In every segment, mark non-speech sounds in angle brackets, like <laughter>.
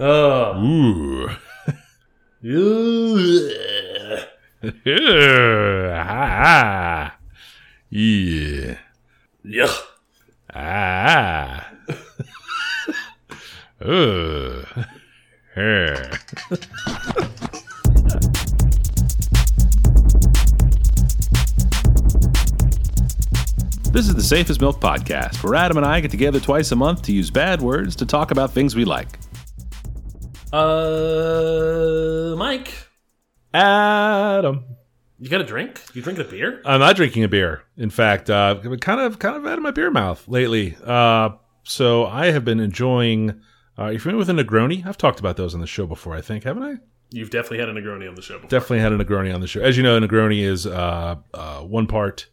Oh. Ooh. ah. Yeah. Yeah. Ah. Ooh. Her. This is the Safe as Milk Podcast, where Adam and I get together twice a month to use bad words to talk about things we like. Uh, Mike, Adam. you got a drink? You drinking a beer? I'm not drinking a beer. In fact, uh, I've been kind of kind of out of my beer mouth lately. Uh, so I have been enjoying. Uh, are you familiar with a Negroni? I've talked about those on the show before, I think, haven't I? You've definitely had a Negroni on the show before. Definitely had a Negroni on the show. As you know, a Negroni is uh, uh, one part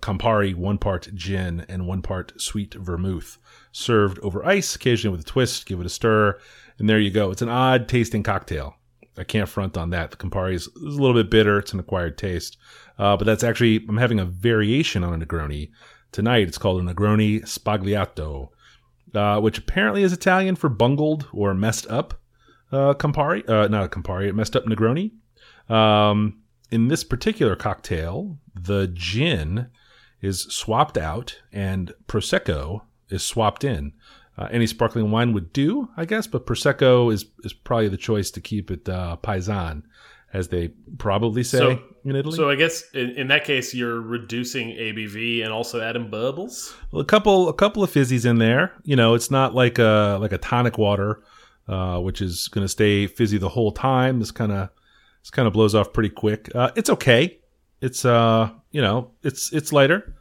Campari, one part gin, and one part sweet vermouth, served over ice, occasionally with a twist. Give it a stir, and there you go. It's an odd tasting cocktail. I can't front on that. The Campari is, is a little bit bitter. It's an acquired taste, uh, but that's actually I'm having a variation on a Negroni tonight. It's called a Negroni Sbagliato, uh, which apparently is Italian for bungled or messed up uh, Campari. Uh, not a Campari, messed up Negroni. Um, in this particular cocktail, the gin is swapped out and prosecco is swapped in. Uh, any sparkling wine would do, I guess, but prosecco is is probably the choice to keep it uh, paisan, as they probably say So- in Italy. So I guess in, in that case, you're reducing ABV and also adding bubbles. Well, a couple a couple of fizzies in there. You know, it's not like a like a tonic water, uh, which is going to stay fizzy the whole time. This kind of this kind of blows off pretty quick. Uh, it's okay. It's uh you know it's it's lighter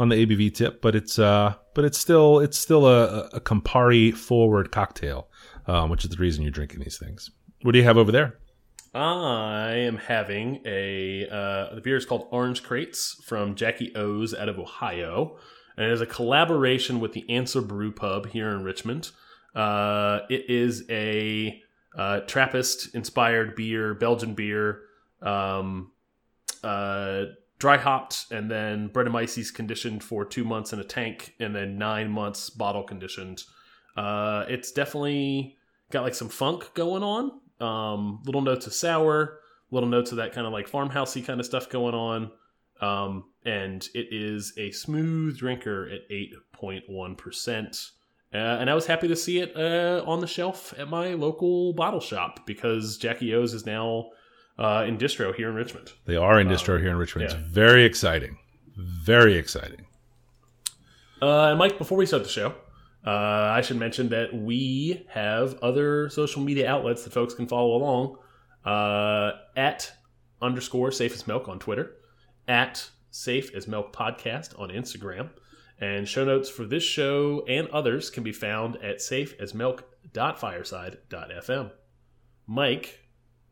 on the ABV tip, but it's uh but it's still it's still a, a Campari forward cocktail, um, which is the reason you're drinking these things. What do you have over there? I am having a uh, the beer is called Orange Crates from Jackie O's out of Ohio, and it is a collaboration with the Answer Brew Pub here in Richmond. Uh, it is a uh, Trappist inspired beer, Belgian beer, um, uh, dry hopped, and then Brettanomyces conditioned for two months in a tank, and then nine months bottle conditioned. Uh, it's definitely got like some funk going on. Um, little notes of sour, little notes of that kind of like farmhousey kind of stuff going on. Um, and it is a smooth drinker at 8.1%. Uh, and I was happy to see it uh, on the shelf at my local bottle shop because Jackie O's is now uh, in distro here in Richmond. They are in distro here in Richmond. yeah. It's very exciting, very exciting. Uh, Mike, before we start the show, uh, I should mention that we have other social media outlets that folks can follow along uh, at underscore safe as milk on Twitter, at safe as milk podcast on Instagram, and show notes for this show and others can be found at safeasmilk.fireside.fm. Mike,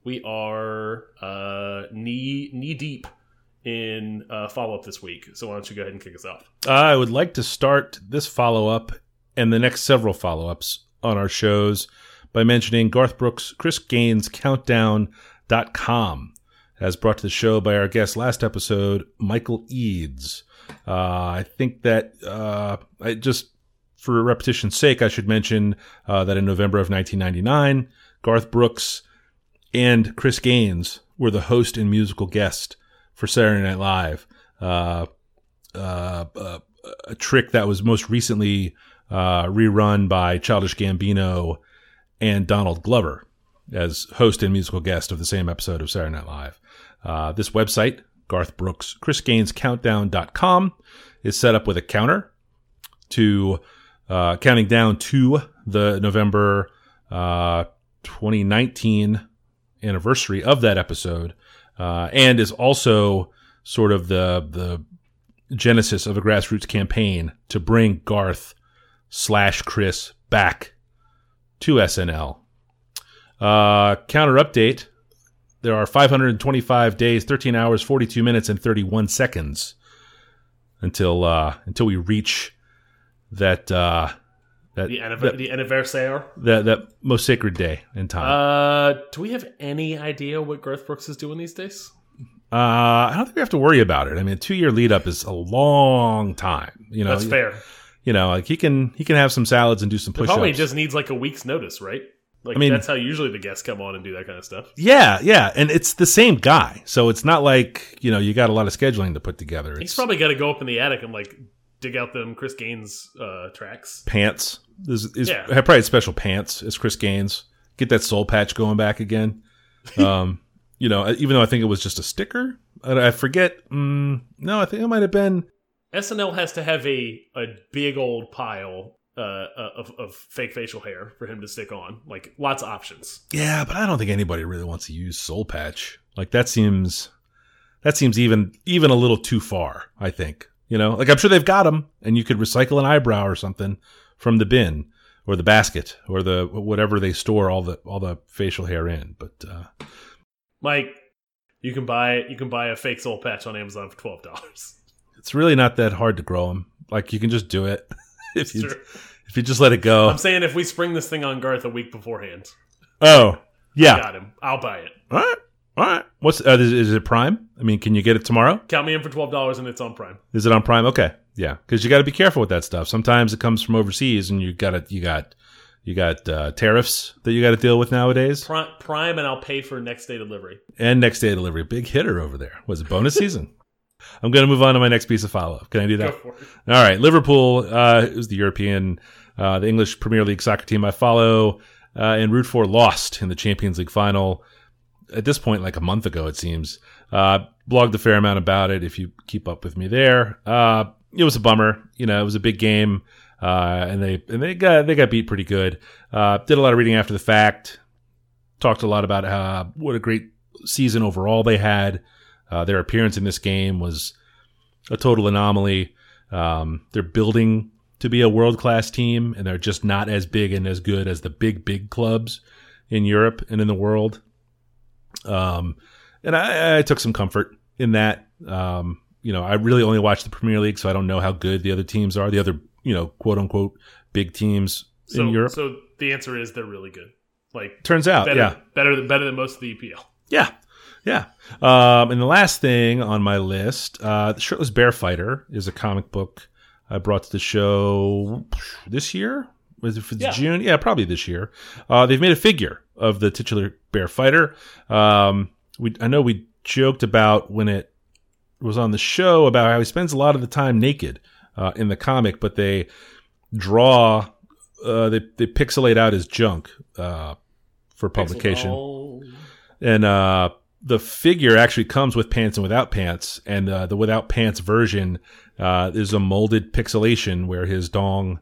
we are uh, knee knee deep in uh, follow up this week, so why don't you go ahead and kick us off? I would like to start this follow up and the next several follow ups on our shows by mentioning Garth Brooks' Chris Gaines Countdown.com, as brought to the show by our guest last episode, Michael Eads. Uh, I think that uh, I just, for repetition's sake, I should mention uh, that in November of 1999, Garth Brooks and Chris Gaines were the host and musical guest for Saturday Night Live. Uh, uh, uh, a trick that was most recently uh, rerun by Childish Gambino and Donald Glover as host and musical guest of the same episode of Saturday Night Live. Uh, this website, Garth Brooks, Chris Gaines Countdown.com, is set up with a counter to uh, counting down to the November uh, 2019 anniversary of that episode, uh, and is also sort of the the genesis of a grassroots campaign to bring Garth slash Chris back to SNL. Uh, counter update: There are 525 days, 13 hours, 42 minutes, and 31 seconds until uh, until we reach that uh, that, The, anniv- that, the anniversaire. that that most sacred day in time. Uh, do we have any idea what Garth Brooks is doing these days? Uh, I don't think we have to worry about it. I mean, a two year lead up is a long time. You know, That's fair. You know, like he can he can have some salads and do some He push probably just needs like a week's notice, right? Like I mean- that's how usually the guests come on and do that kind of stuff. Yeah, yeah, and it's the same guy, so it's not like you know you got a lot of scheduling to put together. He's probably got to go up in the attic and like dig out them Chris Gaines uh, tracks. pants. Is, is Yeah. probably had special pants as Chris Gaines. Get that soul patch going back again. <laughs> Um, you know, even though I think it was just a sticker, I, I forget. Mm, no, I think it might have been. SNL has to have a a big old pile uh, of, of fake facial hair for him to stick on. Like lots of options. Yeah, but I don't think anybody really wants to use soul patch. Like that seems that seems even even a little too far. I think you know, like I'm sure they've got them, and you could recycle an eyebrow or something from the bin or the basket or the whatever they store all the all the facial hair in. But uh, Mike, you can buy you can buy a fake soul patch on Amazon for twelve dollars. it's really not that hard to grow them. Like you can just do it <laughs> if you Sure. if you just let it go. I'm saying if we spring this thing on Garth a week beforehand, Oh yeah, got him. I'll buy it. all right, all right. What's uh, is, is it Prime? I mean, can you get it tomorrow? Count me in for twelve dollars and it's on Prime. Is it on Prime? Okay, yeah, because you got to be careful with that stuff. Sometimes it comes from overseas, and you got to you got you got uh, tariffs that you got to deal with nowadays, Prime, Prime, and I'll pay for next day delivery. and next day delivery. Big hitter over there. Was it bonus season? <laughs> I'm going to move on to my next piece of follow up. Can I do Go that? for it. All right, Liverpool uh, is the European, uh, the English Premier League soccer team I follow uh, and root for. Lost in the Champions League final at this point, like a month ago, it seems. Uh, blogged a fair amount about it. If you keep up with me there, uh, it was a bummer. You know, it was a big game, uh, and they and they got they got beat pretty good. Uh, did a lot of reading after the fact. Talked a lot about what a great season overall they had. Uh, their appearance in this game was a total anomaly. Um, they're building to be a world class team, and they're just not as big and as good as the big, big clubs in Europe and in the world. Um, and I, I took some comfort in that. Um, you know, I really only watch the Premier League, so I don't know how good the other teams are. The other, you know, quote unquote big teams So, in Europe. so the answer is they're really good. Like Turns out, better, yeah, better than better than most of the EPL. Yeah. Yeah. Um, and the last thing on my list, uh, The Shirtless Bear Fighter is a comic book I brought to the show this year. Was it for Yeah. June? Yeah, probably this year. Uh, they've made a figure of the titular bear fighter. Um, we, I know we joked about when it was on the show about how he spends a lot of the time naked uh, in the comic, but they draw, uh, they, they pixelate out his junk uh, for publication Oh, and uh, the figure actually comes with pants and without pants, and uh, the without pants version uh, is a molded pixelation where his dong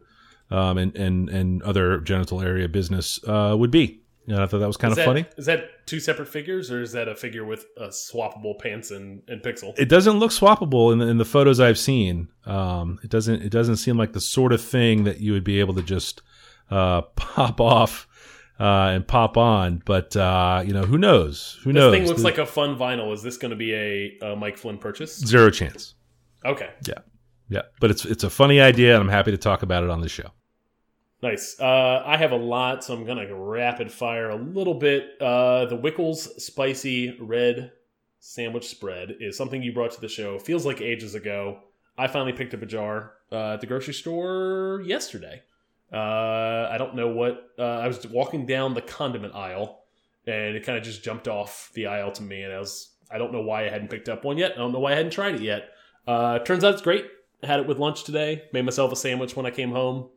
um, and and and other genital area business uh, would be. And I thought that was kind Is of that- funny. Is that two separate figures, or is that a figure with a swappable pants and, and pixel? It doesn't look swappable in the, in the photos I've seen. Um, it doesn't. It doesn't seem like the sort of thing that you would be able to just uh, <laughs> pop off uh, and pop on. But uh, you know, who knows? Who this knows? thing looks The- like a fun vinyl. Is this going to be a, a Mike Flynn purchase? zero chance. Okay, Yeah, Yeah, but it's it's a funny idea, and I'm happy to talk about it on the show. Nice. Uh, I have a lot, so I'm to rapid fire a little bit. Uh, the Wickles spicy red sandwich spread is something you brought to the show. Feels like ages ago. I finally picked up a jar uh, at the grocery store yesterday. Uh, I don't know what. Uh, I was walking down the condiment aisle, and it kind of just jumped off the aisle to me, and I was. I don't know why I hadn't picked up one yet. I don't know why I hadn't tried it yet. Uh, turns out it's great. Had it with lunch today. Made myself a sandwich when I came home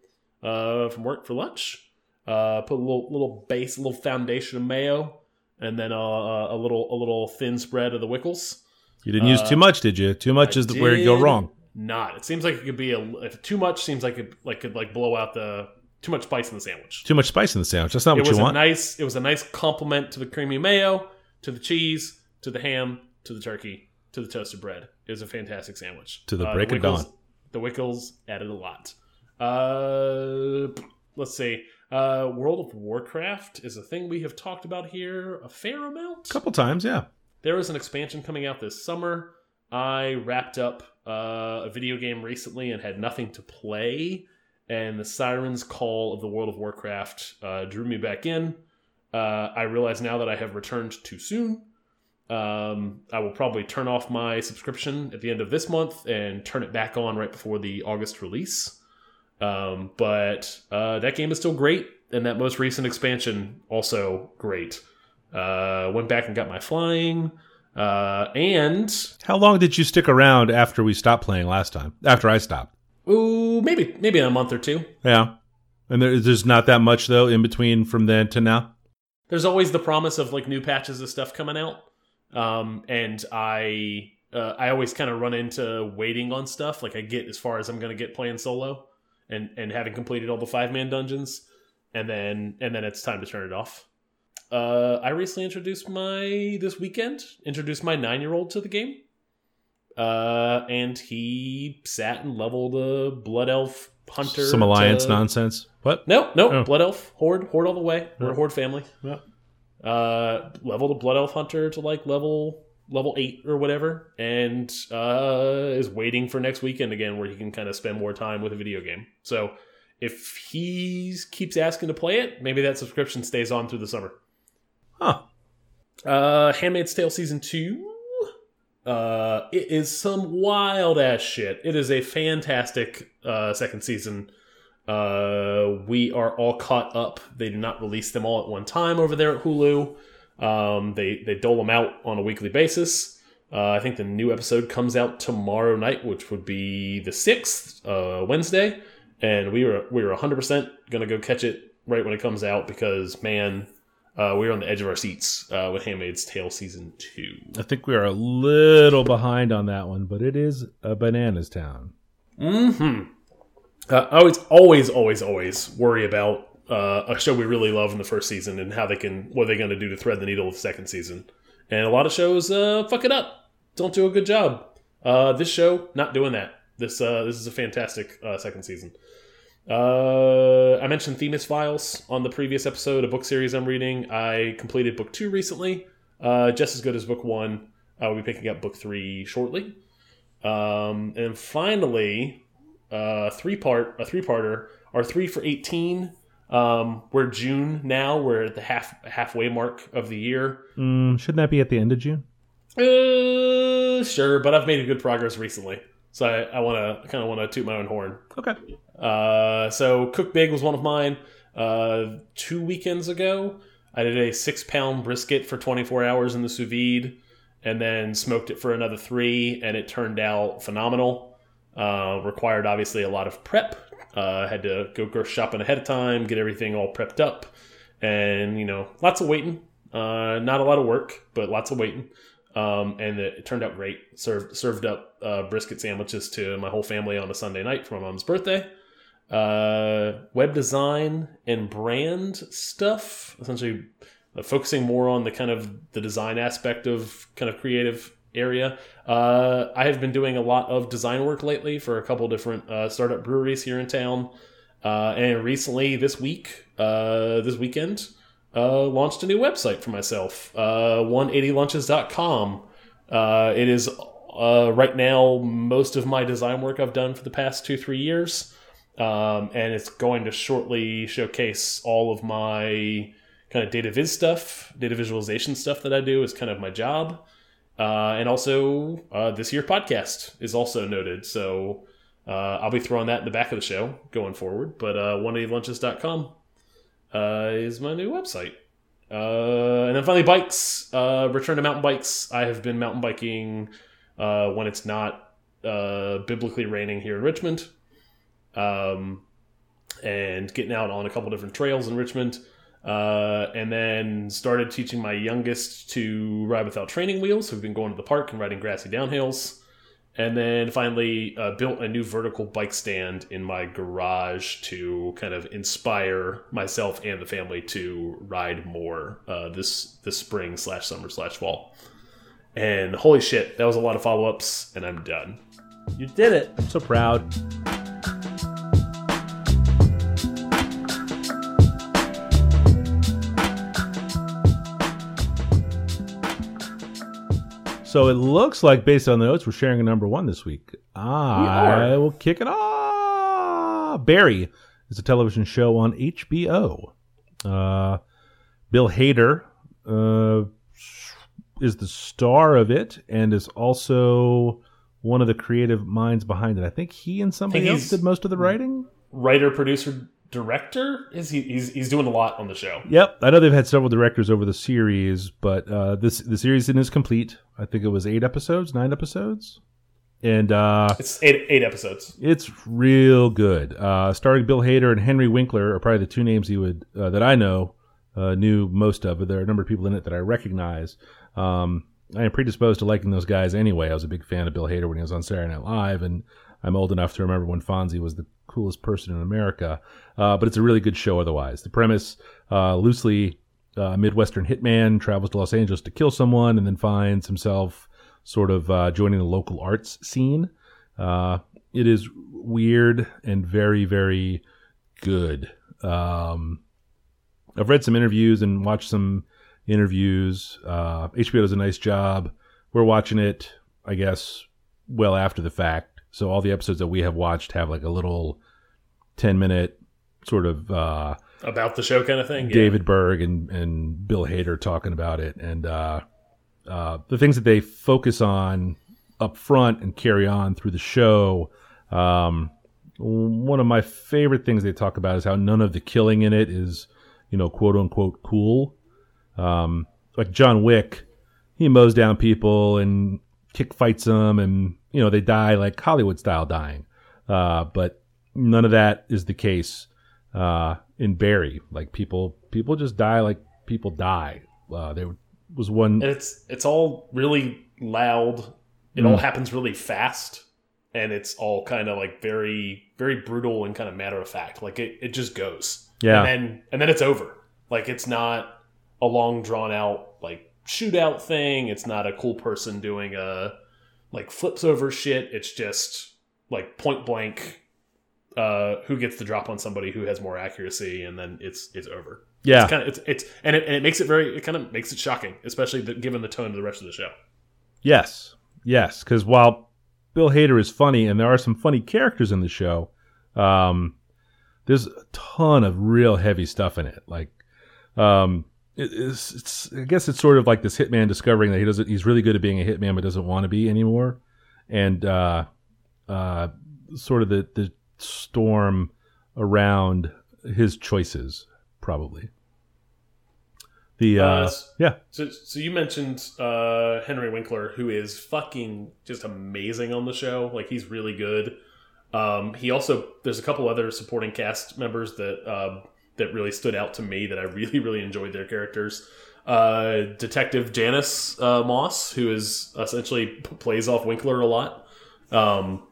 uh, from work for lunch. Uh, put a little little base, a little foundation of mayo, and then uh, a little a little thin spread of the Wickles. You didn't use Uh, too much, did you? Too much I is the, where you go wrong. Not. It seems like it could be a. If too much seems like it like could like blow out the too much spice in the sandwich. Too much spice in the sandwich. That's not it what you a want. nice. It was a nice compliment to the creamy mayo, to the cheese, to the ham, to the turkey, to the toasted bread. It was a fantastic sandwich. To the Uh, break of Wickles- dawn. The Wickles added a lot. Uh, let's see. Uh, World of Warcraft is a thing we have talked about here a fair amount. a couple times, yeah. There is an expansion coming out this summer. I wrapped up uh, a video game recently and had nothing to play, and the Siren's Call of the World of Warcraft uh, drew me back in. Uh, I realize now that I have returned too soon. Um, I will probably turn off my subscription at the end of this month and turn it back on right before the August release. Um, but uh, that game is still great, and that most recent expansion also great. Uh, went back and got my flying, uh, and How long did you stick around after we stopped playing last time? After I stopped. ooh, maybe maybe in a month or two. Yeah. And there, there's not that much though in between from then to now. there's always the promise of like new patches of stuff coming out um and i uh, i always kind of run into waiting on stuff like i get as far as i'm gonna get playing solo and and having completed all the five man dungeons and then and then it's time to turn it off uh i recently introduced my this weekend introduced my nine year old to the game uh and he sat and leveled a blood elf hunter Some alliance to- nonsense. What? no, no, Oh. Blood Elf, Horde, Horde all the way. We're a Horde family. Yeah. Uh, leveled a Blood Elf Hunter to like level level eight or whatever, and uh, is waiting for next weekend again, where he can kind of spend more time with a video game. So if he keeps asking to play it, maybe that subscription stays on through the summer. Huh. Uh, Handmaid's Tale season two. Uh, it is some wild ass shit. It is a fantastic uh, second season. Uh, we are all caught up. They do not release them all at one time over there at Hulu. Um, they they dole them out on a weekly basis. Uh, I think the new episode comes out tomorrow night, which would be the sixth, uh, Wednesday, and we were we were hundred percent gonna go catch it right when it comes out because man, uh, we were on the edge of our seats uh, with Handmaid's Tale season two. I think we are a little behind on that one, but it is a bananas town. Hmm. Uh, I always, always, always, always worry about uh, a show we really love in the first season and how they can, what they're they going to do to thread the needle of the second season. And a lot of shows uh, fuck it up, don't do a good job. Uh, this show not doing that. This uh, this is a fantastic uh, second season. Uh, I mentioned Themis Files on the previous episode, a book series I'm reading. I completed book two recently, uh, just as good as book one. I will be picking up book three shortly. Um, and finally, uh, three part a three parter are three for eighteen. Um, we're June now. We're at the half halfway mark of the year. Mm, shouldn't that be at the end of June? Uh, sure, but I've made good progress recently, so I, I want to kind of want to toot my own horn. Okay. Uh, so Cook Big was one of mine. Uh, two weekends ago, I did a six pound brisket for 24 hours in the sous vide, and then smoked it for another three, and it turned out phenomenal. Uh, required obviously a lot of prep. Uh, had to go grocery shopping ahead of time, get everything all prepped up, and you know, lots of waiting. Uh, not a lot of work, but lots of waiting. Um, and it, turned out great. Served served up uh, brisket sandwiches to my whole family on a Sunday night for my mom's birthday uh, web design and brand stuff. Essentially, focusing more on the kind of the design aspect of kind of creative area. Uh, I have been doing a lot of design work lately for a couple different uh, startup breweries here in town. Uh, and recently, this week, uh, this weekend, uh, launched a new website for myself, uh, 180lunches.com. Uh, it is right now most of my design work I've done for the past two, three years um, and it's going to shortly showcase all of my kind of data viz stuff, data visualization stuff that I do is kind of my job. Uh, and also, uh, this year podcast is also noted. So uh, I'll be throwing that in the back of the show going forward. But uh, 180lunches.com uh, is my new website. Uh, and then finally, bikes. Uh, return to mountain bikes. I have been mountain biking uh, when it's not biblically raining here in Richmond um, and getting out on a couple different trails in Richmond. Uh, and then started teaching my youngest to ride without training wheels. So we've been going to the park and riding grassy downhills. And then finally uh, built a new vertical bike stand in my garage to kind of inspire myself and the family to ride more uh, this this spring slash summer slash fall. And holy shit, that was a lot of follow ups, and I'm done. You did it. I'm so proud. So it looks like, based on the notes, we're sharing a number one this week. I are. will kick it off. Barry is a television show on HBO. Uh, Bill Hader uh, is the star of it and is also one of the creative minds behind it. I think he and somebody else did most of the writing. writer, producer, director. Is he? He's he's doing a lot on the show. Yep, I know they've had several directors over the series, but uh, this the series is complete. I think it was eight episodes, nine episodes, and uh, It's eight eight episodes. it's real good. Uh, starring Bill Hader and Henry Winkler are probably the two names he would uh, that I know uh, knew most of. But there are a number of people in it that I recognize. Um, I am predisposed to liking those guys anyway. I was a big fan of Bill Hader when he was on Saturday Night Live, and I'm old enough to remember when Fonzie was the coolest person in America. Uh, but it's a really good show otherwise. The premise uh, loosely uh, Midwestern hitman travels to Los Angeles to kill someone and then finds himself sort of uh, joining the local arts scene. Uh, it is weird and very, very good. Um, I've read some interviews and watched some interviews. Uh, HBO does a nice job. We're watching it, I guess, well after the fact. So all the episodes that we have watched have like a little 10 minute sort of uh, About the show kind of thing. Yeah. David Berg and, and Bill Hader talking about it. And uh, uh, the things that they focus on up front and carry on through the show. Um, one of my favorite things they talk about is how none of the killing in it is, you know, quote unquote cool. Um, like John Wick, he mows down people and kick fights them, and you know they die like Hollywood style dying. Uh, but none of that is the case uh, in Barry. Like people, people just die like people die. Uh, there was one. it's it's all really loud. It Mm. all happens really fast, and it's all kind of like very very brutal and kind of matter of fact. Like it, it just goes. Yeah. and then and then it's over. Like it's not a long drawn out like shootout thing. It's not a cool person doing a like flips over shit. It's just like point blank. Uh, who gets the drop on somebody who has more accuracy, and then it's it's over. yeah, It's kind of it's it's and it, and it makes it very it kind of makes it shocking, especially the, given the tone of the rest of the show. Yes, yes. Because while Bill Hader is funny, and there are some funny characters in the show, um, there's a ton of real heavy stuff in it. Like, um, it, it's, it's I guess it's sort of like this hitman discovering that he doesn't. He's really good at being a hitman, but doesn't want to be anymore, and uh, uh, sort of the the storm around his choices, probably. The uh, Uh, yeah, So so you mentioned uh, Henry Winkler, who is fucking just amazing on the show. Like he's really good. Um, he also there's a couple other supporting cast members that uh, that really stood out to me that I really <laughs> really enjoyed their characters. Uh, Detective Janice uh, Moss, who is essentially plays off Winkler a lot um,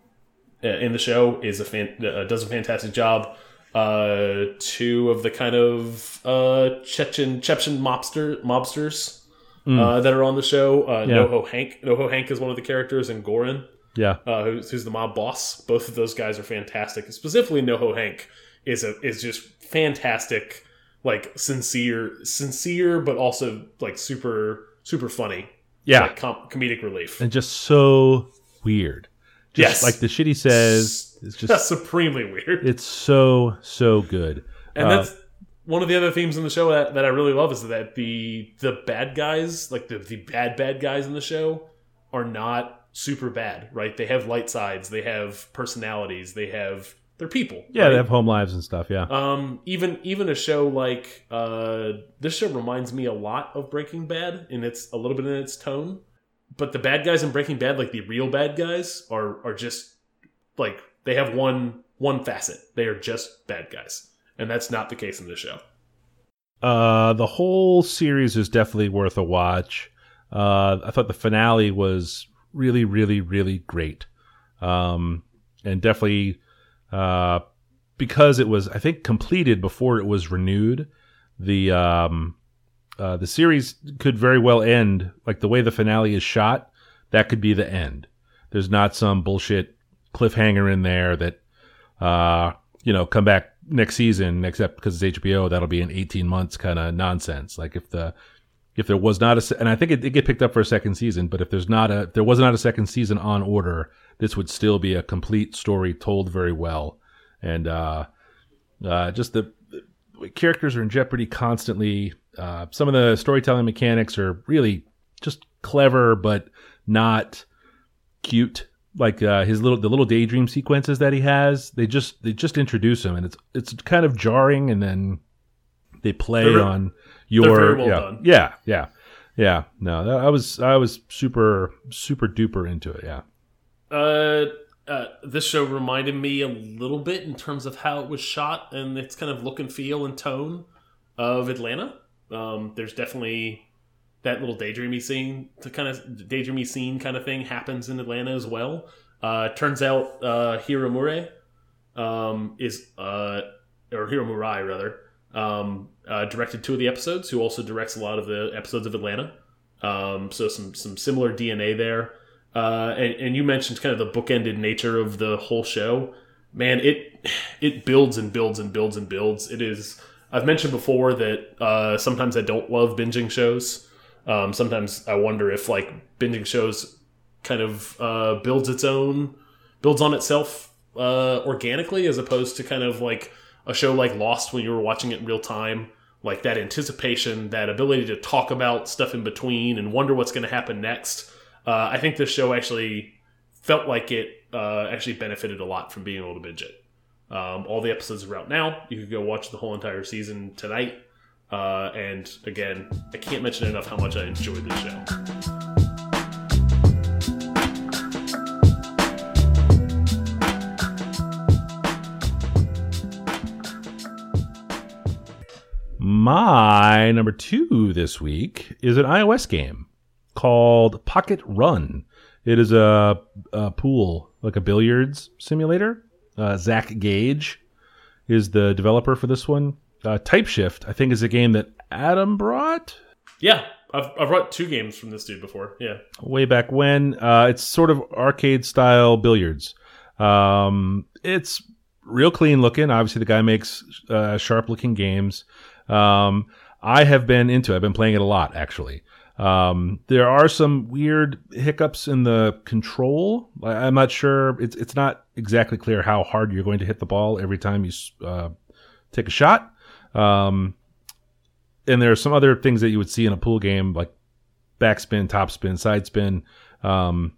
in the show, is a fan, uh, does a fantastic job. Uh, two of the kind of uh, Chechen Chechen mobster mobsters uh, that are on the show. Uh, Yeah. NoHo Hank. NoHo Hank is one of the characters, and Goran yeah, uh, who's, who's the mob boss. Both of those guys are fantastic. Specifically, NoHo Hank is a is just fantastic, like sincere, sincere, but also like super super funny. yeah. like, com- comedic relief. and just so weird. Just Yes. like the shit he says, it's <laughs> That's just supremely weird. it's so so good. and Uh, that's one of the other themes in the show that, that I really love is that the the bad guys, like the the bad bad guys in the show, are not super bad, right? They have light sides, they have personalities, they have they're people. yeah, right? they have home lives and stuff. Yeah, Um, even even a show like uh, this show reminds me a lot of Breaking Bad in its a little bit in its tone, but the bad guys in Breaking Bad, like the real bad guys, are are just like they have one one facet. They are just bad guys, and that's not the case in this show. uh, the whole series is definitely worth a watch. Uh, I thought the finale was really, really, really great, um, and definitely uh, because it was, I think, completed before it was renewed. The um, uh, the series could very well end like the way the finale is shot. That could be the end. There's not some bullshit cliffhanger in there that uh, you know come back next season, except because it's HBO. That'll be an 18 months kind of nonsense. Like if the if there was not a and I think it did get picked up for a second season, but if there's not a if there was not a second season on order, this would still be a complete story told very well, and uh, uh, just the, the characters are in jeopardy constantly. Uh, some of the storytelling mechanics are really just clever, but not cute. like uh, his little the little daydream sequences that he has. They just they just introduce him, and it's it's kind of jarring, and then they play They're- on your very well yeah, done. yeah yeah yeah. No, that, I was I was super super duper into it. Yeah. Uh, uh, this show reminded me a little bit in terms of how it was shot and its kind of look and feel and tone of Atlanta. Um, there's definitely that little daydreamy scene, to kind of daydreamy scene kind of thing happens in Atlanta as well. Uh, turns out uh, Hiro Murai um, is uh, or Hiro Murai rather um, uh, directed two of the episodes. Who also directs a lot of the episodes of Atlanta. Um, so some some similar DNA there. Uh, and, and you mentioned kind of the bookended nature of the whole show. Man, it it builds and builds and builds and builds. It is. I've mentioned before that uh, sometimes I don't love binging shows. Um, sometimes I wonder if like binging shows kind of uh, builds its own builds on itself uh, organically as opposed to kind of like a show like Lost when you were watching it in real time. Like that anticipation, that ability to talk about stuff in between and wonder what's going to happen next. Uh, I think this show actually felt like it uh, actually benefited a lot from being able to binge it. Um, all the episodes are out now. You could go watch the whole entire season tonight. Uh, and again, I can't mention enough how much I enjoyed this show. My number two this week is an iOS game called Pocket Run. It is a, a pool, like a billiards simulator. Uh, Zach Gage is the developer for this one. Uh, Typeshift, I think, is a game that Adam brought Yeah, I've, I've brought two games from this dude before. Yeah. way back when. Uh, it's sort of arcade style billiards. Um, it's real clean looking. Obviously, the guy makes uh, sharp looking games. Um, I have been into it. I've been playing it a lot, actually. Um, there are some weird hiccups in the control. I- I'm not sure. It's it's not exactly clear how hard you're going to hit the ball every time you uh, take a shot. Um, and there are some other things that you would see in a pool game, like backspin, topspin, side spin. Um,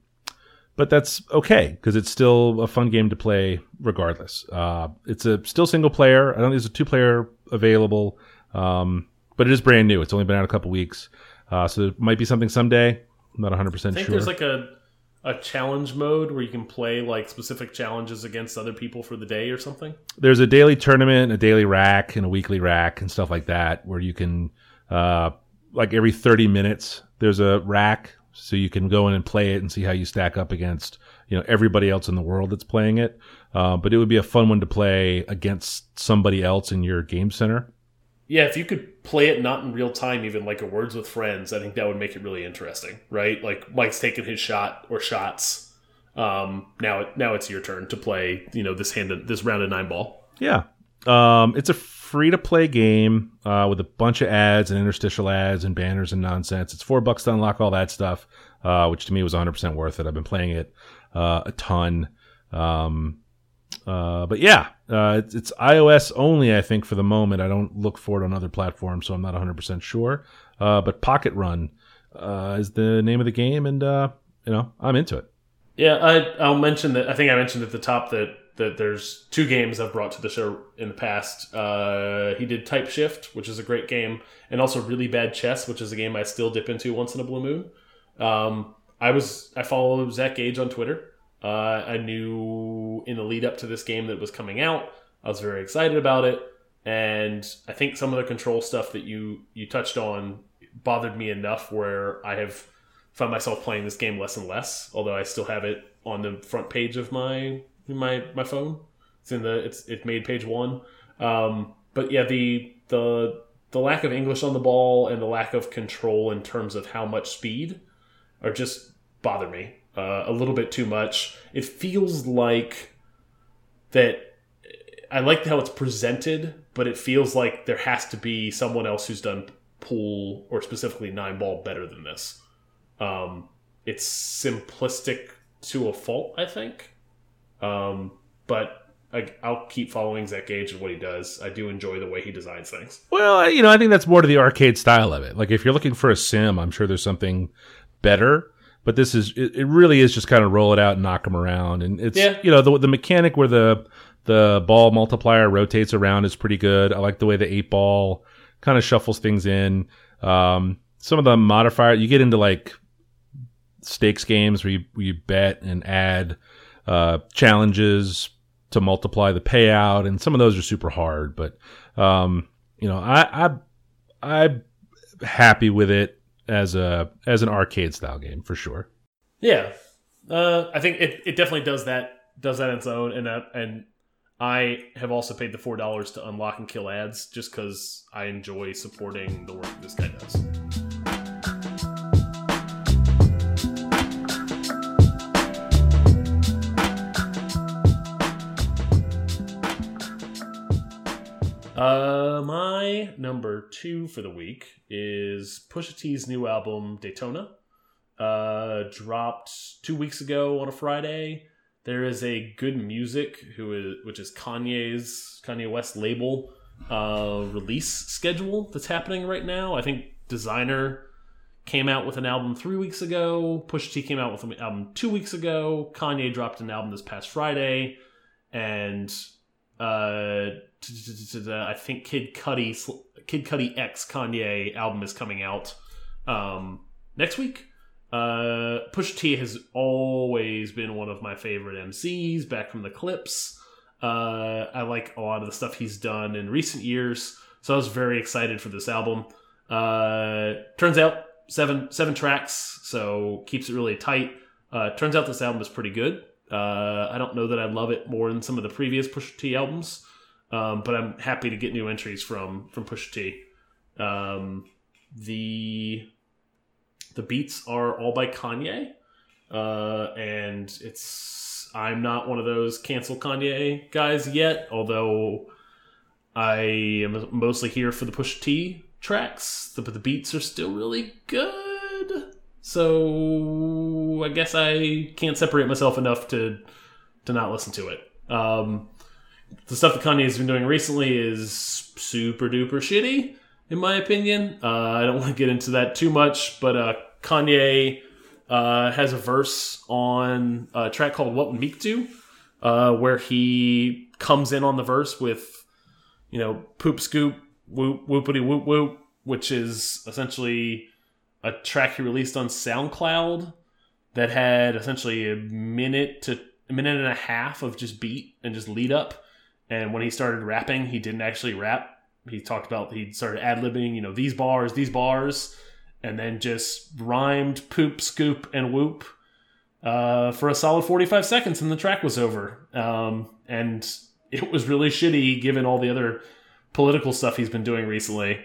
but that's okay because it's still a fun game to play regardless. Uh, it's a still single player. I don't think there's a two player available, um, but it is brand new. It's only been out a couple weeks, uh, so it might be something someday. I'm not 100 I percent think sure. there's like a a challenge mode where you can play like specific challenges against other people for the day or something. there's a daily tournament, a daily rack, and a weekly rack, and stuff like that, where you can, uh, like every 30 minutes, there's a rack, so you can go in and play it and see how you stack up against, you know, everybody else in the world that's playing it. Uh, but it would be a fun one to play against somebody else in your game center. Yeah, if you could play it not in real time, even like a Words with Friends, I think that would make it really interesting, right? Like Mike's taking his shot or shots. Um, now, it, now it's your turn to play. You know this hand, this round of nine ball. Yeah. Um, it's a free to play game uh, with a bunch of ads and interstitial ads and banners and nonsense. It's four bucks to unlock all that stuff, uh, which to me was 100% worth it. I've been playing it uh, a ton. Um, uh, but yeah, uh, it's, it's iOS only, I think, for the moment. I don't look for it on other platforms, so I'm not 100% sure. Uh, but Pocket Run uh, is the name of the game, and, uh, you know, I'm into it. Yeah, I, I'll mention that. I think I mentioned at the top that that there's two games I've brought to the show in the past. He did Type Shift, which is a great game, and also Really Bad Chess, which is a game I still dip into once in a blue moon. Um, I was I follow Zach Gage on Twitter. Uh, I knew in the lead up to this game that was coming out. I was very excited about it, and I think some of the control stuff that you you touched on bothered me enough where I have found myself playing this game less and less. Although I still have it on the front page of my my my phone. It's in the it's it made page one. Um, but yeah, the the the lack of English on the ball and the lack of control in terms of how much speed are just bother me uh, a little bit too much. It feels like that. I like how it's presented, but it feels like there has to be someone else who's done pool or specifically nine ball better than this. Um, it's simplistic to a fault, I think. Um, but I, I'll keep following Zach Gage and what he does. I do enjoy the way he designs things. Well, you know, I think that's more to the arcade style of it. Like if you're looking for a sim, I'm sure there's something better. But this is it, it really is just kind of roll it out and knock them around, and it's Yeah. you know the the mechanic where the the ball multiplier rotates around is pretty good. I like the way the eight ball kind of shuffles things in. Um, some of the modifier you get into like stakes games where you, where you bet and add uh, challenges to multiply the payout, and some of those are super hard. But um, you know, I, I I'm happy with it as a as an arcade style game for sure. Yeah, uh, I think it, it definitely does that does that on its own, and uh, and I have also paid the four dollars to unlock and kill ads just because I enjoy supporting the work this guy does. Uh, my number two for the week is Pusha T's new album Daytona uh, dropped two weeks ago on a Friday. There is a Good Music, who is which is Kanye's Kanye West label uh, release schedule that's happening right now. I think Desiigner came out with an album three weeks ago. Pusha T came out with an album two weeks ago. Kanye dropped an album this past Friday, and uh, I think Kid Cudi Kid Cudi X Kanye album is coming out um, next week. Uh, Pusha T has always been one of my favorite MCs back from the Clipse. Uh, I like a lot of the stuff he's done in recent years, so I was very excited for this album. Uh, turns out seven seven tracks, so keeps it really tight. Uh, turns out this album is pretty good. Uh, I don't know that I love it more than some of the previous Push T albums, um, but I'm happy to get new entries from from Pusha T. Um, the the beats are all by Kanye, uh, and it's I'm not one of those cancel Kanye guys yet. Although I am mostly here for the Push T tracks, but the beats are still really good. So I guess I can't separate myself enough to to not listen to it. Um, the stuff that Kanye has been doing recently is super duper shitty, in my opinion. Uh, I don't want to get into that too much, but uh, Kanye uh, has a verse on a track called "What Would Meek Do," uh, where he comes in on the verse with, you know, poop scoop whoop whoopity whoop whoop, which is essentially a track he released on SoundCloud that had essentially a minute to a minute and a half of just beat and just lead up. And when he started rapping, he didn't actually rap. He talked about he started ad libbing, you know, these bars, these bars, and then just rhymed poop, scoop, and whoop uh, for a solid 45 seconds, and the track was over. Um, and it was really shitty given all the other political stuff he's been doing recently.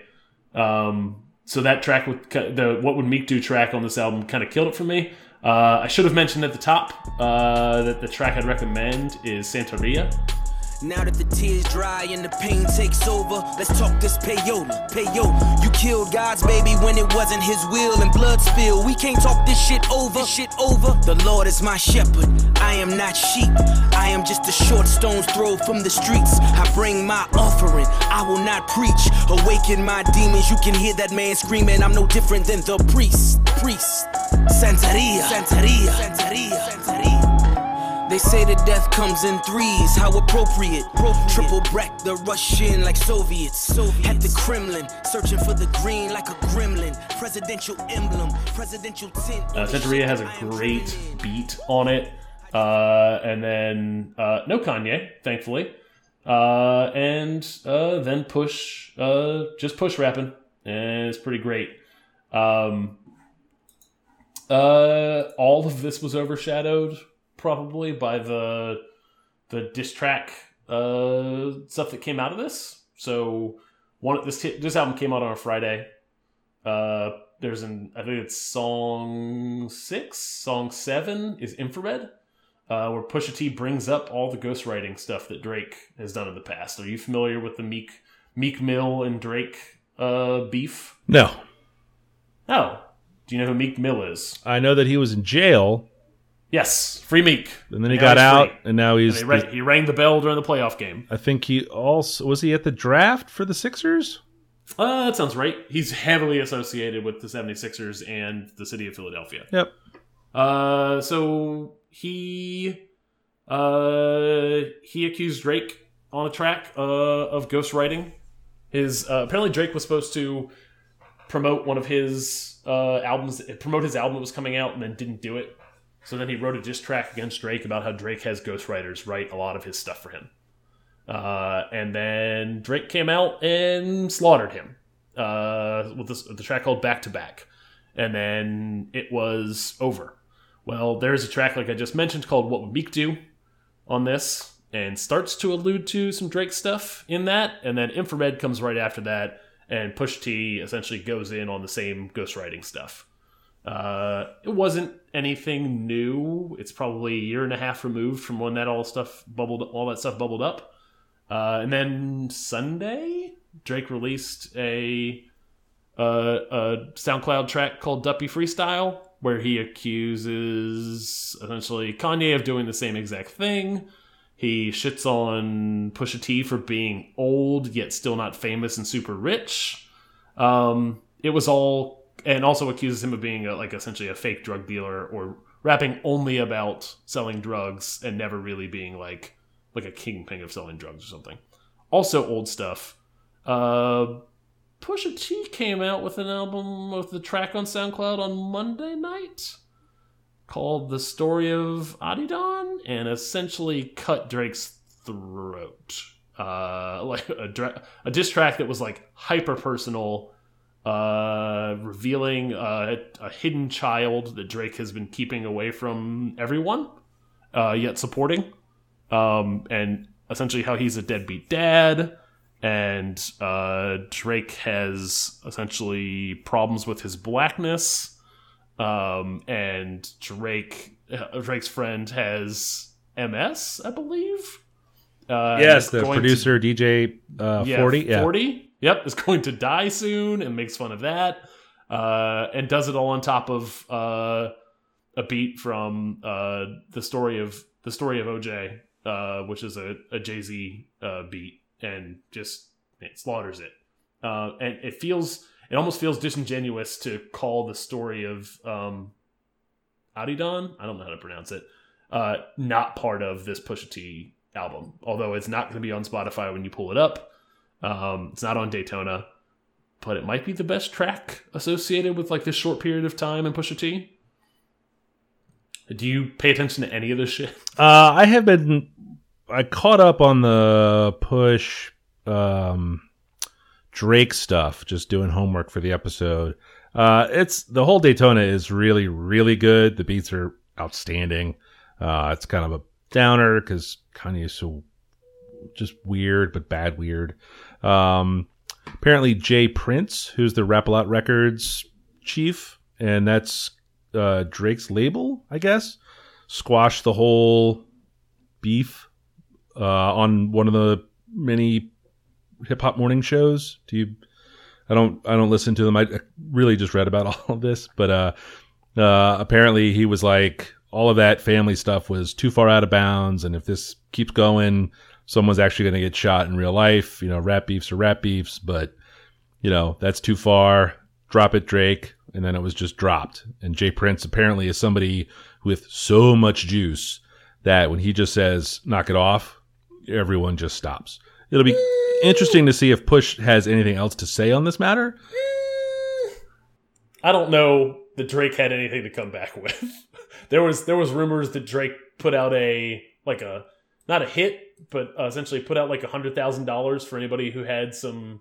Um, so that track with the "What Would Meek Do" track on this album kind of killed it for me. Uh, I should have mentioned at the top uh, that the track I'd recommend is Santeria. Now that the tears dry and the pain takes over, let's talk this peyote. Peyote, you killed God's baby when it wasn't his will and blood spill. We can't talk this shit over. This shit over. The Lord is my shepherd. I am not sheep. I am just a short stone's throw from the streets. I bring my offering. I will not preach. Awaken my demons. You can hear that man screaming. I'm no different than the priest. Priest. Santeria. Santeria. Santeria. Santeria. They say that death comes in threes, how appropriate. Triple break the Russian like Soviets. At the Kremlin, searching for the green like a gremlin. Presidential emblem, presidential tint. Uh, Santeria has a great beat on it. Uh, and then uh, no Kanye, thankfully. Uh, and uh, then push, uh, just push rapping, and it's pretty great. Um, uh, all of this was overshadowed probably by the the diss track uh, stuff that came out of this. So one this this album came out on a Friday. Uh, there's an I think it's song six, song seven is infrared, uh, where Pusha T brings up all the ghostwriting stuff that Drake has done in the past. Are you familiar with the Meek Meek Mill and Drake uh, beef? No, Oh, do you know who Meek Mill is? I know that he was in jail Yes, free Meek. and then he got out, free. and now And he's. he, rang, he rang the bell during the playoff game. I think he also was he at the draft for the Sixers. Uh, that sounds right. He's heavily associated with the 76ers and the city of Philadelphia. Yep. Uh, so he uh he accused Drake on a track uh of ghostwriting. His uh, apparently Drake was supposed to promote one of his uh albums, promote his album that was coming out, and then didn't do it. So then he wrote a diss track against Drake about how Drake has ghostwriters write a lot of his stuff for him. Uh, and then Drake came out and slaughtered him uh, with this, the track called Back to Back. And then it was over. Well, there's a track like I just mentioned called What Would Meek Do on this, and starts to allude to some Drake stuff in that. And then Infrared comes right after that, and Push T essentially goes in on the same ghostwriting stuff. Uh, it wasn't anything new. It's probably a year and a half removed from when that all stuff bubbled, all that stuff bubbled up. Uh, and then Sunday, Drake released a, a a SoundCloud track called Duppy Freestyle, where he accuses essentially Kanye of doing the same exact thing. He shits on Pusha T for being old yet still not famous and super rich. Um, it was all, and also accuses him of being a, like essentially a fake drug dealer or rapping only about selling drugs and never really being like like a kingpin of selling drugs or something. Also old stuff. Uh, Pusha T came out with an album with the track on SoundCloud on Monday night called "The Story of Adidon" and essentially cut Drake's throat. Uh, <laughs> like a, a diss track that was like hyper personal, uh, revealing uh, a hidden child that Drake has been keeping away from everyone, uh, yet supporting um, and essentially how he's a deadbeat dad, and uh, Drake has essentially problems with his blackness, um, and Drake uh, Drake's friend has MS, I believe. Uh, yes, the producer to, DJ uh, yeah, 40. Yeah. 40. Yep, is <laughs> going to die soon and makes fun of that. Uh, and does it all on top of uh, a beat from uh, the story of the story of OJ uh, which is a, a Jay Z uh, beat, and just it slaughters it. Uh, and it feels, it almost feels disingenuous to call the story of um, Adidon, I don't know how to pronounce it, not part of this Pusha T album. Although it's not going to be on Spotify when you pull it up. Um, it's not on Daytona, but it might be the best track associated with like this short period of time in Pusha T. Do you pay attention to any of this shit? <laughs> Uh, I have been. I caught up on the push um, Drake stuff, just doing homework for the episode. Uh, it's the whole Daytona is really, really good. The beats are outstanding. Uh, it's kind of a downer because Kanye is so just weird, but bad weird. Um, apparently, J. Prince, who's the Rap a Lot Records chief, and that's uh, Drake's label, I guess, squashed the whole beef uh, on one of the many hip hop morning shows. Do you? I don't. I don't listen to them. I really just read about <laughs> all of this, but uh, uh, apparently he was like all of that family stuff was too far out of bounds, and if this keeps going, someone's actually going to get shot in real life. You know, rap beefs are rap beefs, but you know that's too far. Drop it, Drake and then it was just dropped. And J. Prince apparently is somebody with so much juice that when he just says knock it off, everyone just stops. It'll be interesting to see if Push has anything else to say on this matter. I don't know that Drake had anything to come back with. <laughs> there was there was rumors that Drake put out a like a not a hit, but uh, essentially put out like a hundred thousand dollars for anybody who had some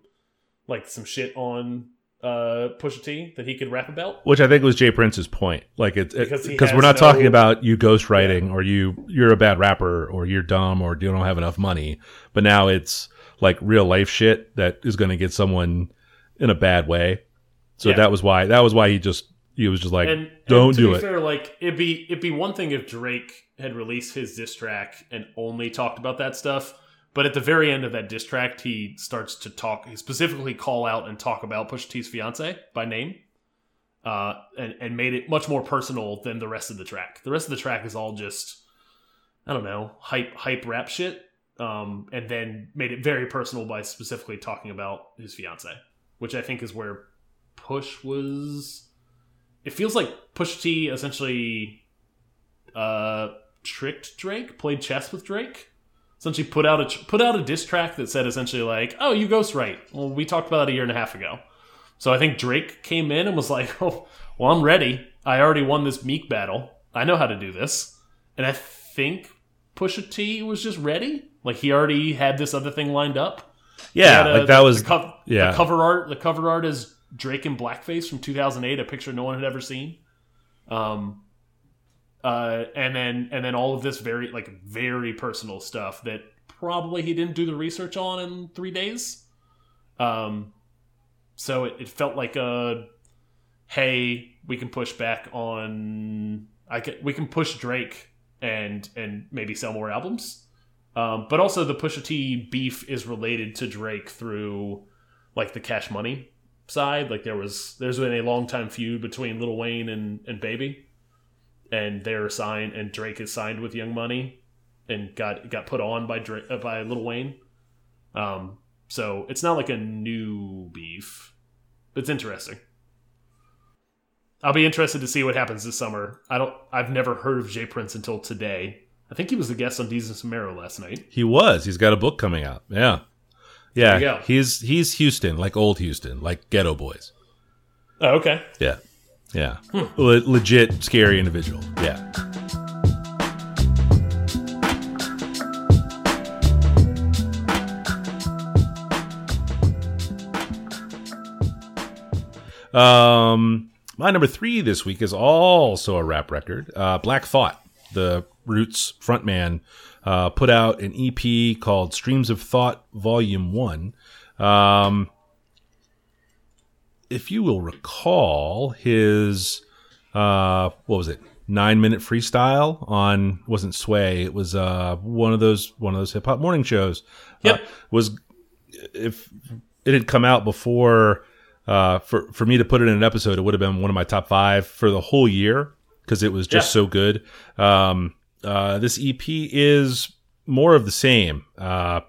like some shit on uh, Pusha T that he could rap about. Which I think was J. Prince's point. Like it's because it, we're not no, talking about you ghostwriting yeah. or you you're a bad rapper or you're dumb or you don't have enough money. But now it's like real life shit that is going to get someone in a bad way. So yeah. that was why that was why he just he was just like and, don't and do it. Fair, like it'd be it'd be one thing if Drake had released his diss track and only talked about that stuff but at the very end of that diss track, he starts to talk, he specifically call out and talk about Pusha T's fiance by name, uh, and and made it much more personal than the rest of the track. The rest of the track is all just, I don't know, hype hype rap shit, um, and then made it very personal by specifically talking about his fiance, which I think is where Push was. It feels like Push T essentially uh, tricked Drake, played chess with Drake. Essentially, put out a put out a diss track that said essentially like, "Oh, you ghost right." Well, we talked about that a year and a half ago. So I think Drake came in and was like, <laughs> "Oh, well, I'm ready. I already won this Meek battle. I know how to do this." And I think Pusha T was just ready. Like he already had this other thing lined up. Yeah, a, like that was the, co yeah. the cover art. The cover art is Drake in blackface from 2008, a picture no one had ever seen. Um, uh, and then and then all of this very like very personal stuff that probably he didn't do the research on in three days. Um, so it, it felt like a hey, we can push back on I can we can push Drake and and maybe sell more albums. Um, but also the Pusha T beef is related to Drake through like the Cash Money side. Like there was there's been a long time feud between Lil Wayne and and Baby, and they're signed and Drake is signed with Young Money, and got got put on by Drake uh, by Lil Wayne. Um, so it's not like a new beef. but It's interesting. I'll be interested to see what happens this summer. I don't. I've never heard of J Prince until today. I think he was the guest on Desus and Mero last night. He was. He's got a book coming out. Yeah. Yeah. There you go. He's he's Houston, like old Houston, like Geto Boys. Oh, okay. Yeah. Yeah. Le- legit scary individual. Yeah. Um, my number three this week is also a rap record. Uh, Black Thought, the Roots frontman, uh, put out an EP called Streams of Thought Volume One. Um, if you will recall, his uh, what was it? Nine minute freestyle on wasn't Sway. It was uh one of those one of those hip hop morning shows. Yep. Uh, was if it had come out before uh, for for me to put it in an episode, it would have been one of my top five for the whole year because it was just Yeah. so good. Um, uh, this EP is more of the same. Uh,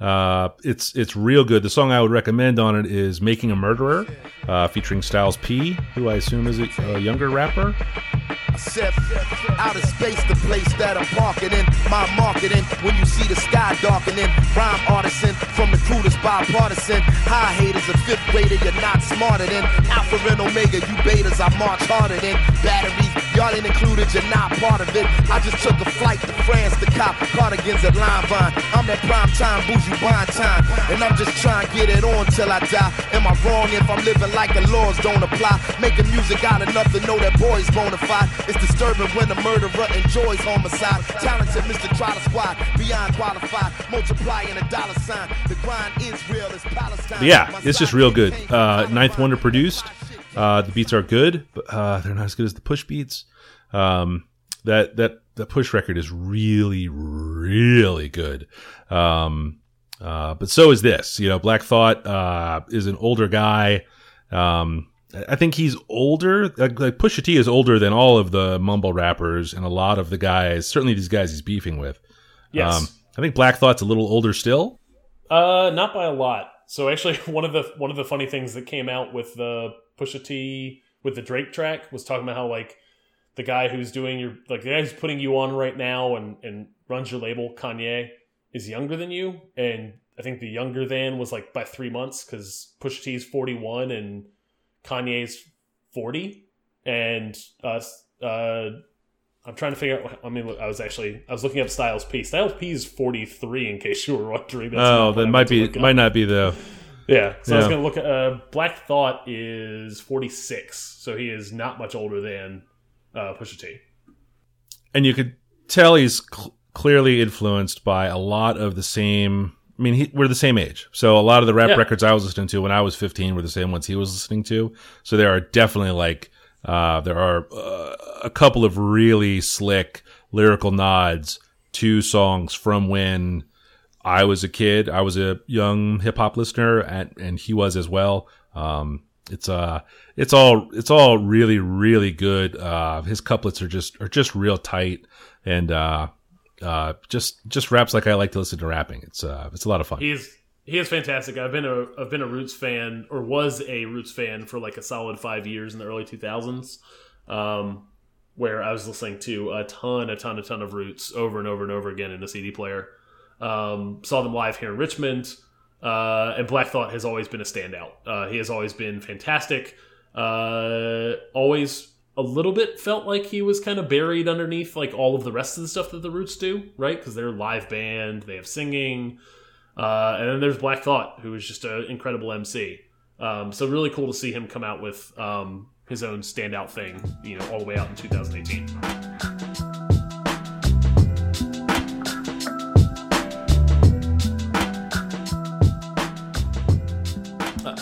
uh, it's it's real good. The song I would recommend on it is "Making a Murderer," uh, featuring Styles P, who I assume is a, younger rapper. Sip out of space, the place that I'm parking in. My marketing, when you see the sky darkening. Rhyme artisan, from the crew that's bipartisan. High haters, a fifth grader, you're not smarter than. Alpha and Omega, you betas, I march harder than. Batteries, y'all ain't included, you're not part of it. I just took a flight to France to cop cardigans at Lanvin. I'm that prime time, bougie buying time. And I'm just trying to get it on till I die. Am I wrong if I'm living like the laws don't apply? Making music out enough to know that boys bona fide. It's disturbing when a murderer enjoys homicide. Talented Mr. Trotter Squad, beyond qualified. Multiplying a dollar sign. The grind is real, it's Palestine. Yeah, it's just real good. Uh. Ninth Wonder produced. Uh, the beats are good, but uh, they're not as good as the push beats. Um, that that that push record is really really good. Um, uh, but so is this. You know, Black Thought uh, is an older guy. Um, I think he's older. Like, like Pusha T is older than all of the mumble rappers and a lot of the guys. Certainly, these guys he's beefing with. Yes. Um, I think Black Thought's a little older still. Uh, not by a lot. So actually, <laughs> one of the one of the funny things that came out with the Pusha T with the Drake track was talking about how like the guy who's doing your like the guy who's putting you on right now and and runs your label Kanye is younger than you, and I think the younger than was like by three months because Pusha T is forty one and Kanye's forty, and uh uh. I'm trying to figure out. I mean, look, I was actually I was looking up Styles P. Styles P is 43. In case you were wondering. That's oh, that might be might not be the Yeah. So I was going to look at uh, Black Thought is 46, so he is not much older than uh, Pusha T. and you could tell he's cl- clearly influenced by a lot of the same. I mean, he, we're the same age, so a lot of the rap Yeah. records I was listening to when I was 15 were the same ones he was listening to. So there are definitely like uh, there are uh, a couple of really slick lyrical nods to songs from when I was a kid. I was a young hip hop listener, and and he was as well. Um, it's uh, it's all it's all really really good. Uh, his couplets are just are just real tight, and uh, uh, just just raps like I like to listen to rapping. It's uh, it's a lot of fun. He is he is fantastic. I've been a I've been a Roots fan or was a Roots fan for like a solid five years in the early 2000s. Um, where I was listening to a ton, a ton, a ton of Roots over and over and over again in a CD player. Um, saw them live here in Richmond, uh, and Black Thought has always been a standout. Uh, he has always been fantastic. Uh, always a little bit felt like he was kind of buried underneath like all of the rest of the stuff that the Roots do, right? Because they're a live band, they have singing, uh, and then there's Black Thought, who is just an incredible MC. Um, so really cool to see him come out with um, his own standout thing, you know, all the way out in 2018.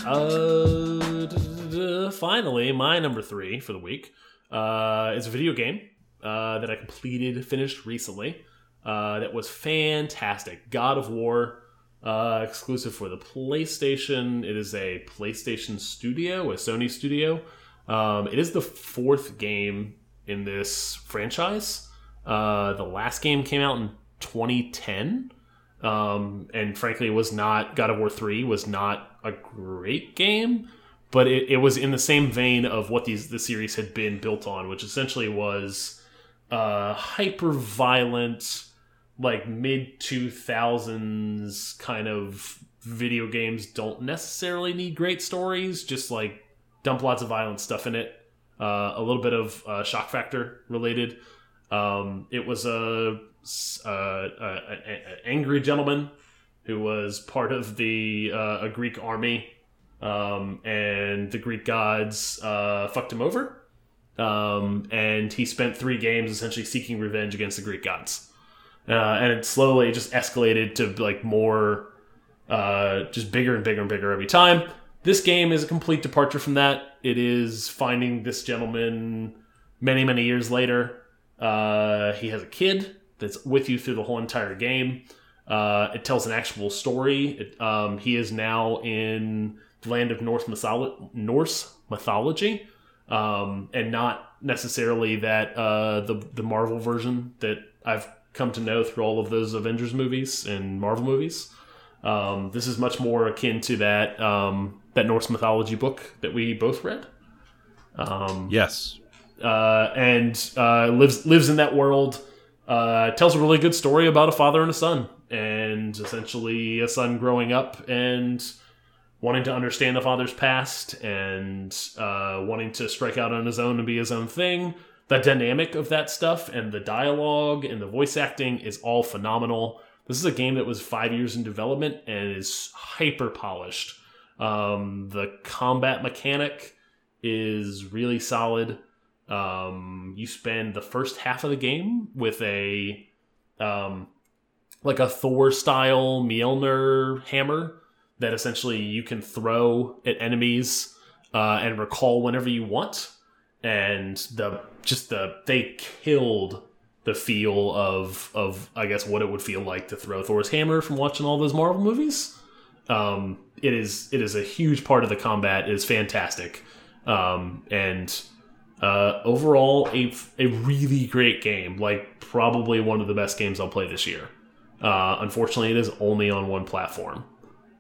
Uh, finally, my number three for the week uh, is a video game uh, that I completed, finished recently. Uh, that was fantastic. God of War, uh, exclusive for the PlayStation. It is a PlayStation Studio, a Sony studio. Um, it is the fourth game in this franchise. Uh, the last game came out in 2010. Um, and frankly, was not God of War 3 was not a great game, but it, it was in the same vein of what these the series had been built on, which essentially was uh, hyper violent, like mid 2000s kind of video games don't necessarily need great stories, just like dump lots of violent stuff in it. Uh, a little bit of uh, shock factor related. Um, it was a, a, a, a, angry gentleman who was part of the uh, a Greek army, um, and the Greek gods uh, fucked him over. Um, and he spent three games essentially seeking revenge against the Greek gods. Uh, and it slowly just escalated to like more, uh, just bigger and bigger and bigger every time. This game is a complete departure from that. It is finding this gentleman many, many years later. Uh, he has a kid that's with you through the whole entire game. Uh, it tells an actual story. It, um, he is now in the land of Norse, mytholo- Norse mythology, um, and not necessarily that uh, the the Marvel version that I've come to know through all of those Avengers movies and Marvel movies. Um, this is much more akin to that um, that Norse mythology book that we both read. Um, Yes. uh, and uh, lives lives in that world. Uh, tells a really good story about a father and a son, and essentially a son growing up and wanting to understand the father's past and uh, wanting to strike out on his own and be his own thing. The dynamic of that stuff and the dialogue and the voice acting is all phenomenal. This is a game that was five years in development and is hyper polished. Um, the combat mechanic is really solid. Um, you spend the first half of the game with a um, like a Thor style Mjolnir hammer that essentially you can throw at enemies uh, and recall whenever you want. And the just the they killed the feel of of I guess what it would feel like to throw Thor's hammer from watching all those Marvel movies. Um, it is it is a huge part of the combat. It is fantastic, um, and uh, overall a a really great game. Like probably one of the best games I'll play this year. Uh, unfortunately, it is only on one platform,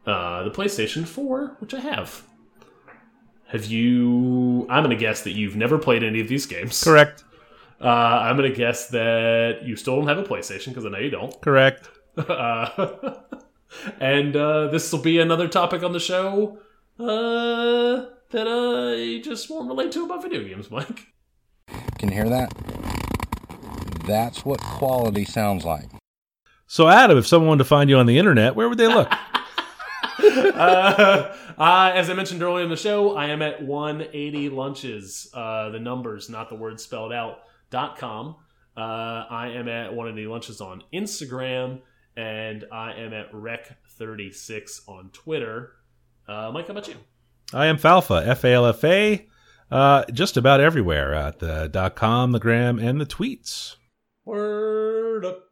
uh, the PlayStation Four, which I have. Have you? I'm going to guess that you've never played any of these games. Correct. Uh, I'm going to guess that you still don't have a PlayStation because I know you don't. Correct. Uh, <laughs> and uh, this will be another topic on the show uh, that I just won't relate to about video games, Mike. Can you hear that? That's what quality sounds like. So, Adam, if someone wanted to find you on the internet, where would they look? <laughs> uh, uh, as I mentioned earlier in the show, I am at 180 lunches. Uh, the numbers, not the word spelled out. dot com. Uh, I am at 180 lunches on Instagram, and I am at rec36 on Twitter. Uh, Mike, how about you? I am Falfa, F A L F A, uh, just about everywhere at the dot com, the gram, and the tweets. Word up.